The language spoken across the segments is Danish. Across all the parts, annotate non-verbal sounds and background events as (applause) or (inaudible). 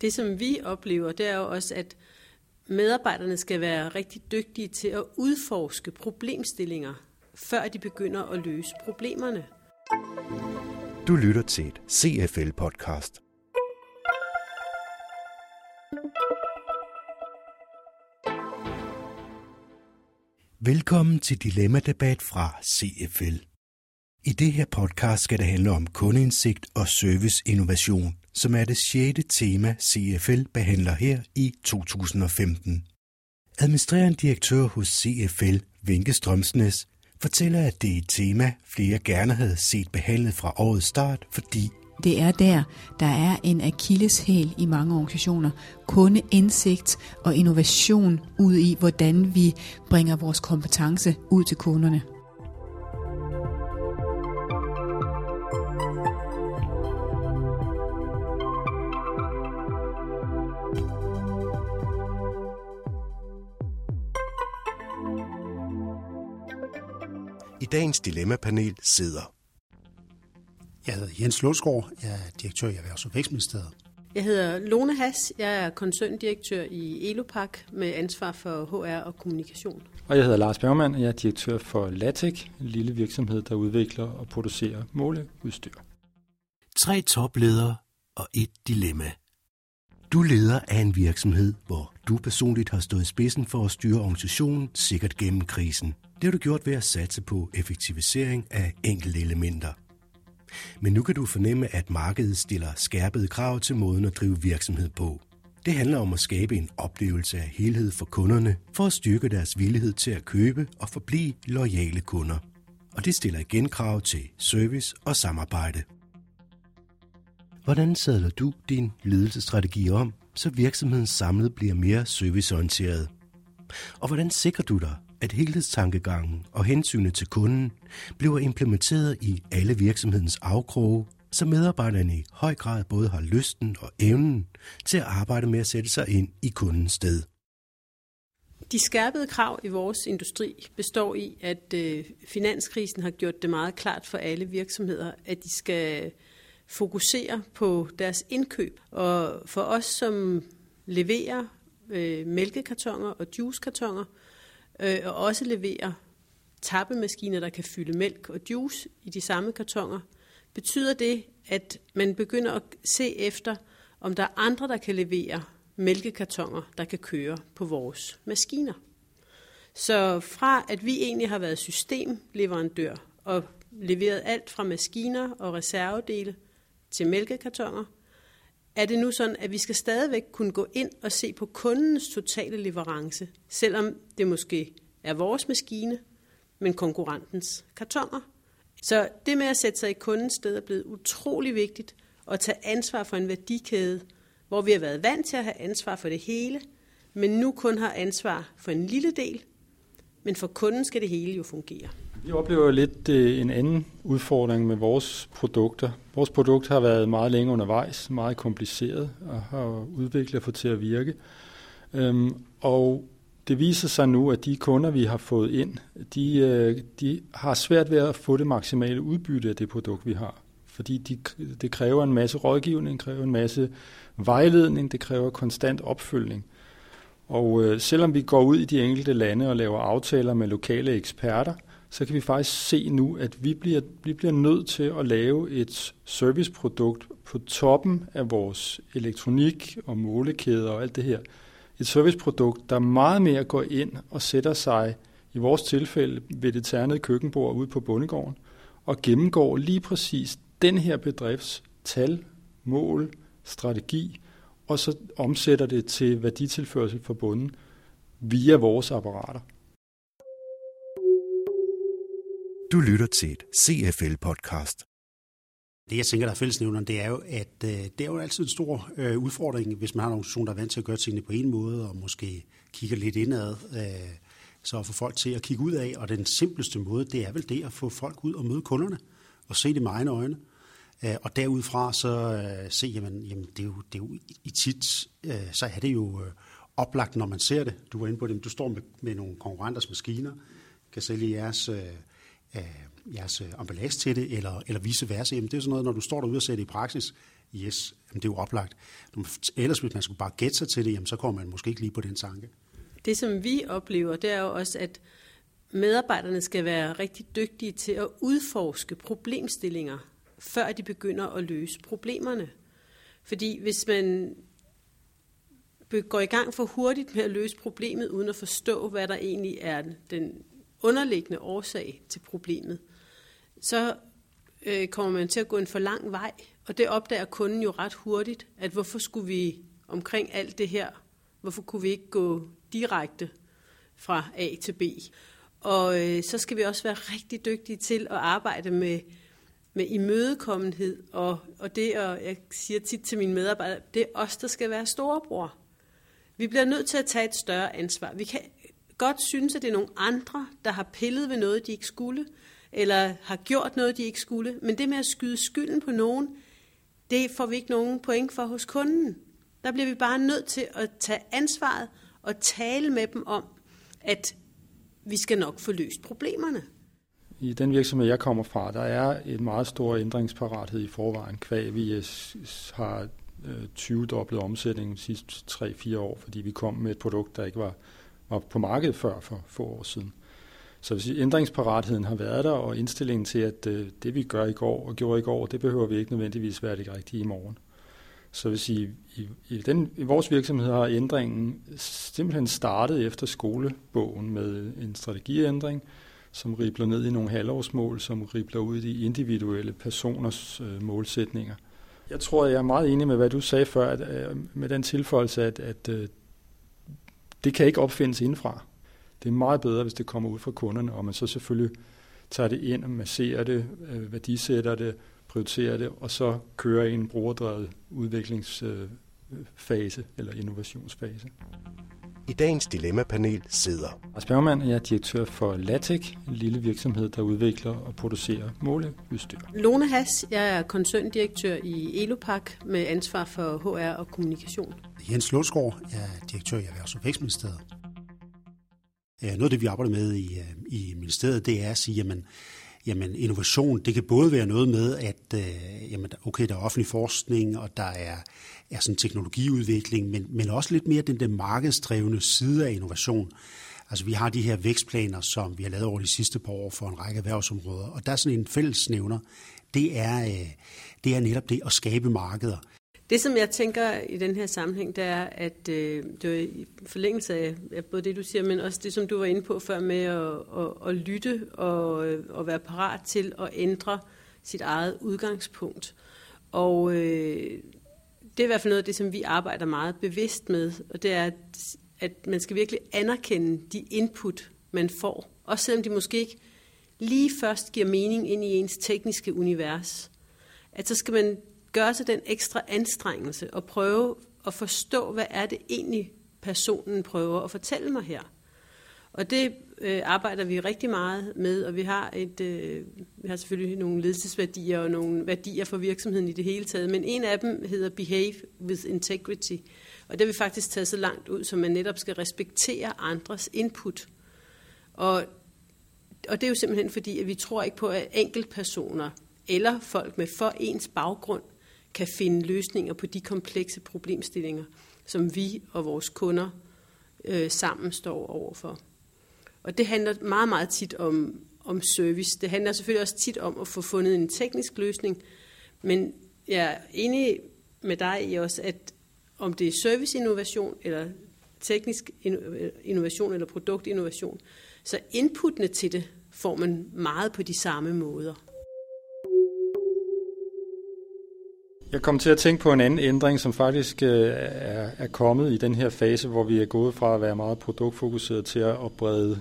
Det, som vi oplever, det er jo også, at medarbejderne skal være rigtig dygtige til at udforske problemstillinger, før de begynder at løse problemerne. Du lytter til et CFL-podcast. Velkommen til Dilemma-debat fra CFL. I det her podcast skal det handle om kundeindsigt og serviceinnovation, som er det sjette tema, CFL behandler her i 2015. Administrerende direktør hos CFL, Vinke Strømsnes, fortæller, at det er et tema, flere gerne havde set behandlet fra årets start, fordi det er der, der er en akilleshæl i mange organisationer. Kundeindsigt og innovation ud i, hvordan vi bringer vores kompetence ud til kunderne. Dagens dilemmapanel sidder Jeg hedder Jens Lundsgaard. Jeg er direktør i Erhvervs- og Vækstministeriet. Jeg hedder Lone Hass. Jeg er koncerndirektør i Elopak med ansvar for HR og kommunikation. Og jeg hedder Lars Bergmann, og jeg er direktør for Latec, en lille virksomhed, der udvikler og producerer måleudstyr. tre topledere og et dilemma. Du leder af en virksomhed, hvor du personligt har stået i spidsen for at styre organisationen sikkert gennem krisen. Det har du gjort ved at satse på effektivisering af enkelte elementer. Men nu kan du fornemme, at markedet stiller skærpede krav til måden at drive virksomhed på. Det handler om at skabe en oplevelse af helhed for kunderne, for at styrke deres villighed til at købe og forblive loyale kunder. Og det stiller igen krav til service og samarbejde. Hvordan sadler du din ledelsesstrategi om, så virksomheden samlet bliver mere serviceorienteret? Og hvordan sikrer du dig, at helhedstankegangen og hensynet til kunden bliver implementeret i alle virksomhedens afkroge, så medarbejderne i høj grad både har lysten og evnen til at arbejde med at sætte sig ind i kundens sted? De skærpede krav i vores industri består i, at øh, finanskrisen har gjort det meget klart for alle virksomheder, at de skal fokusere på deres indkøb. Og for os, som leverer øh, mælkekartoner og juicekartoner, øh, og også leverer tappemaskiner, der kan fylde mælk og juice i de samme kartonger, betyder det, at man begynder at se efter, om der er andre, der kan levere mælkekartonger, der kan køre på vores maskiner. Så fra at vi egentlig har været systemleverandør og leveret alt fra maskiner og reservedele til mælkekartonger, er det nu sådan, at vi skal stadigvæk kunne gå ind og se på kundens totale leverance, selvom det måske er vores maskine, men konkurrentens kartoner. Så det med at sætte sig i kundens sted er blevet utrolig vigtigt at tage ansvar for en værdikæde, hvor vi har været vant til at have ansvar for det hele, men nu kun har ansvar for en lille del, men for kunden skal det hele jo fungere. Vi oplever lidt øh, en anden udfordring med vores produkter. Vores produkt har været meget længe undervejs, meget kompliceret og har udviklet og fået til at virke. Øhm, og det viser sig nu, at de kunder, vi har fået ind, de, øh, de har svært ved at få det maksimale udbytte af det produkt, vi har. Fordi de, det kræver en masse rådgivning, kræver en masse vejledning, det kræver konstant opfølgning. Og øh, selvom vi går ud i de enkelte lande og laver aftaler med lokale eksperter, så kan vi faktisk se nu, at vi bliver, vi bliver nødt til at lave et serviceprodukt på toppen af vores elektronik og målekæder og alt det her. Et serviceprodukt, der meget mere går ind og sætter sig, i vores tilfælde, ved det ternede køkkenbord ude på bondegården, og gennemgår lige præcis den her bedrifts tal, mål, strategi, og så omsætter det til værditilførsel for bunden via vores apparater. Du lytter til et CFL-podcast. Det, jeg tænker, der er fællesnævneren, det er jo, at øh, det er jo altid en stor øh, udfordring, hvis man har en organisation, der er vant til at gøre tingene på en måde, og måske kigger lidt indad, øh, så at få folk til at kigge ud af. Og den simpleste måde, det er vel det at få folk ud og møde kunderne, og se det med egne øjne. Øh, og derudfra så øh, se, jamen, jamen det, er jo, det er jo i tit, øh, så er det jo øh, oplagt, når man ser det. Du var inde på det, du står med, med nogle konkurrenters maskiner, kan sælge jeres øh, af jeres øh, emballage til det, eller, eller vice versa. Jamen, det er sådan noget, når du står derude og ser det i praksis, yes, jamen, det er jo oplagt. Ellers, hvis man skulle bare gætte sig til det, jamen, så kommer man måske ikke lige på den tanke. Det, som vi oplever, det er jo også, at medarbejderne skal være rigtig dygtige til at udforske problemstillinger, før de begynder at løse problemerne. Fordi hvis man går i gang for hurtigt med at løse problemet, uden at forstå, hvad der egentlig er den underliggende årsag til problemet, så øh, kommer man til at gå en for lang vej. Og det opdager kunden jo ret hurtigt, at hvorfor skulle vi omkring alt det her, hvorfor kunne vi ikke gå direkte fra A til B? Og øh, så skal vi også være rigtig dygtige til at arbejde med, med imødekommenhed, og, og det, og jeg siger tit til mine medarbejdere, det er os, der skal være storebror. Vi bliver nødt til at tage et større ansvar. Vi kan godt synes, at det er nogle andre, der har pillet ved noget, de ikke skulle, eller har gjort noget, de ikke skulle. Men det med at skyde skylden på nogen, det får vi ikke nogen point for hos kunden. Der bliver vi bare nødt til at tage ansvaret og tale med dem om, at vi skal nok få løst problemerne. I den virksomhed, jeg kommer fra, der er et meget stor ændringsparathed i forvejen. Kvæg, vi har øh, 20-doblet omsætningen de sidste 3-4 år, fordi vi kom med et produkt, der ikke var, var på markedet før for få år siden. Så hvis ændringsparatheden har været der, og indstillingen til, at øh, det vi gør i går og gjorde i går, det behøver vi ikke nødvendigvis være det rigtige i morgen. Så hvis I, i, i, den, i vores virksomhed har ændringen simpelthen startet efter skolebogen med en strategiændring, som ribler ned i nogle halvårsmål, som ribler ud i individuelle personers øh, målsætninger. Jeg tror, jeg er meget enig med, hvad du sagde før, at, øh, med den tilføjelse, at, at øh, det kan ikke opfindes indfra. Det er meget bedre, hvis det kommer ud fra kunderne, og man så selvfølgelig tager det ind og masserer det, øh, værdisætter det, prioriterer det, og så kører i en brugerdrevet udviklingsfase øh, eller innovationsfase. I dagens Dilemma-panel sidder Lars Bergmann, jeg er direktør for Latec, en lille virksomhed, der udvikler og producerer måleudstyr. Lone Has, jeg er koncerndirektør i Elopak med ansvar for HR og kommunikation. Jens Lundsgaard, jeg er direktør i Erhvervs- og Vækstministeriet. Noget af det, vi arbejder med i, øh, i ministeriet, det er at sige, jamen, jamen innovation, det kan både være noget med, at øh, jamen, okay, der er offentlig forskning, og der er, er sådan teknologiudvikling, men, men også lidt mere den der markedsdrevne side af innovation. Altså vi har de her vækstplaner, som vi har lavet over de sidste par år for en række erhvervsområder, og der er sådan en fællesnævner, det er, øh, det er netop det at skabe markeder. Det, som jeg tænker i den her sammenhæng, det er, at øh, det er i forlængelse af, af både det, du siger, men også det, som du var inde på før med at, at, at lytte og øh, at være parat til at ændre sit eget udgangspunkt. Og øh, det er i hvert fald noget af det, som vi arbejder meget bevidst med, og det er, at, at man skal virkelig anerkende de input, man får, også selvom de måske ikke lige først giver mening ind i ens tekniske univers. At så skal man gøre sig den ekstra anstrengelse og prøve at forstå, hvad er det egentlig, personen prøver at fortælle mig her. Og det øh, arbejder vi rigtig meget med, og vi har, et, øh, vi har selvfølgelig nogle ledelsesværdier og nogle værdier for virksomheden i det hele taget, men en af dem hedder Behave with Integrity. Og det har vi faktisk taget så langt ud, som man netop skal respektere andres input. Og, og det er jo simpelthen fordi, at vi tror ikke på, at enkeltpersoner eller folk med for ens baggrund kan finde løsninger på de komplekse problemstillinger, som vi og vores kunder øh, sammen står overfor. Og det handler meget, meget tit om, om service. Det handler selvfølgelig også tit om at få fundet en teknisk løsning, men jeg er enig med dig i også, at om det er serviceinnovation eller teknisk øh, innovation eller produktinnovation, så inputtene til det får man meget på de samme måder. Jeg kom til at tænke på en anden ændring, som faktisk øh, er, er kommet i den her fase, hvor vi er gået fra at være meget produktfokuseret til at brede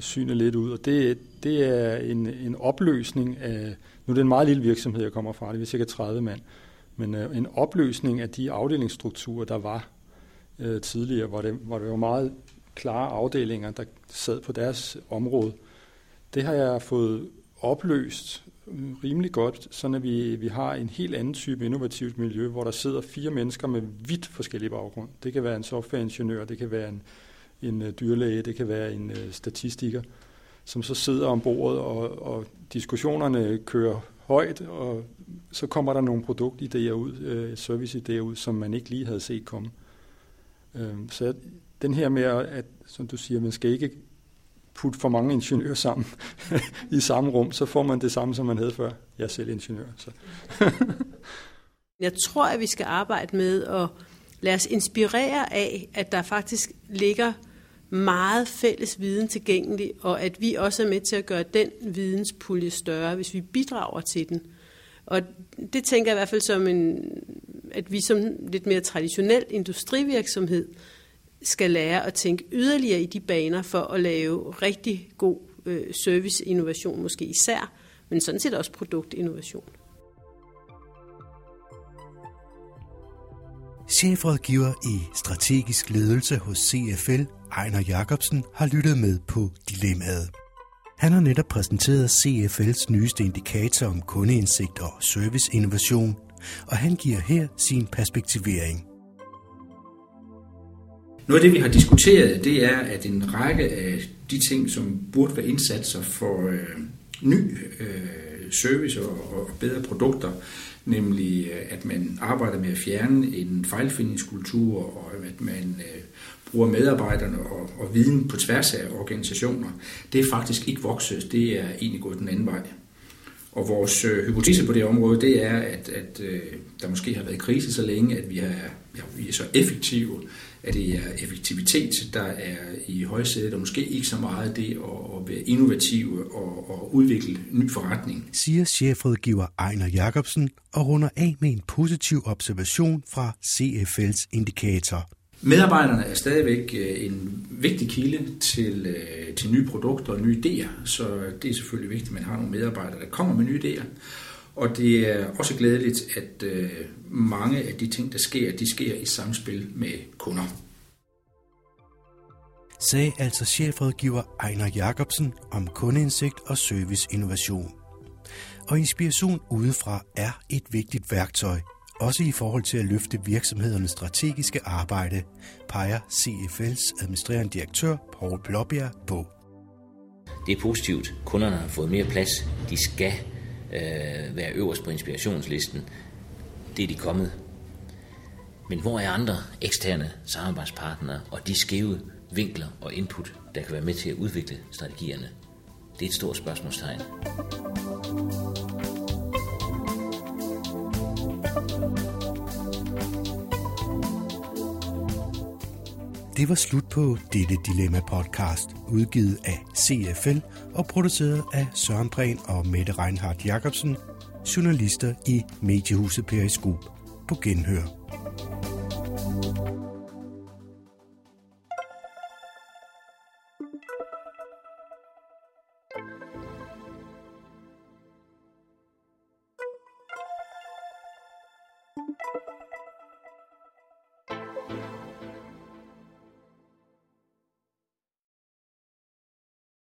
synet lidt ud. Og det, det er en, en opløsning af, nu er det en meget lille virksomhed, jeg kommer fra, det er cirka 30 mand, men øh, en opløsning af de afdelingsstrukturer, der var øh, tidligere, hvor det, hvor det var meget klare afdelinger, der sad på deres område. Det har jeg fået opløst Mm, rimelig godt, så at vi, vi har en helt anden type innovativt miljø, hvor der sidder fire mennesker med vidt forskellige baggrund. Det kan være en softwareingeniør, det kan være en, en øh, dyrlæge, det kan være en uh, statistiker, som så sidder om bordet, og, og diskussionerne kører højt, og så kommer der nogle produktidéer ud, øh, serviceidéer ud, som man ikke lige havde set komme. Øh, så den her med, at, som du siger, man skal ikke putte for mange ingeniører sammen (laughs) i samme rum, så får man det samme, som man havde før. Jeg er selv ingeniør. Så. (laughs) Jeg tror, at vi skal arbejde med at lade os inspirere af, at der faktisk ligger meget fælles viden tilgængelig, og at vi også er med til at gøre den videnspulje større, hvis vi bidrager til den. Og det tænker jeg i hvert fald som en, at vi som lidt mere traditionel industrivirksomhed skal lære at tænke yderligere i de baner for at lave rigtig god øh, serviceinnovation måske især, men sådan set også produktinnovation. Chefrådgiver i strategisk ledelse hos CFL, Ejner Jacobsen, har lyttet med på Dilemmaet. Han har netop præsenteret CFL's nyeste indikator om kundeindsigt og serviceinnovation, og han giver her sin perspektivering. Noget af det, vi har diskuteret, det er, at en række af de ting, som burde være indsatser for øh, ny øh, service og, og bedre produkter, nemlig øh, at man arbejder med at fjerne en fejlfindingskultur, og at man øh, bruger medarbejderne og, og viden på tværs af organisationer, det er faktisk ikke vokset, det er egentlig gået den anden vej. Og vores øh, hypotese på det område, det er, at, at øh, der måske har været krise så længe, at vi, er, ja, vi er så effektive, at det er effektivitet, der er i højsædet, og måske ikke så meget det at, at være innovative og, og udvikle ny forretning. Siger chefrådgiver Ejner Jacobsen og runder af med en positiv observation fra CFL's indikator. Medarbejderne er stadigvæk øh, en vigtig kilde til, øh, til nye produkter og nye idéer, så det er selvfølgelig vigtigt, at man har nogle medarbejdere, der kommer med nye idéer. Og det er også glædeligt, at øh, mange af de ting, der sker, de sker i samspil med kunder. Sagde altså chefrådgiver Ejner Jacobsen om kundeindsigt og serviceinnovation. Og inspiration udefra er et vigtigt værktøj, også i forhold til at løfte virksomhedernes strategiske arbejde, peger CFL's administrerende direktør Paul Blåbjerg på. Det er positivt. Kunderne har fået mere plads. De skal øh, være øverst på inspirationslisten. Det er de kommet. Men hvor er andre eksterne samarbejdspartnere og de skæve vinkler og input, der kan være med til at udvikle strategierne? Det er et stort spørgsmålstegn. Det var slut på dette Dilemma podcast, udgivet af CFL og produceret af Søren Prehn og Mette Reinhardt Jacobsen, journalister i Mediehuset Periskop på Genhør.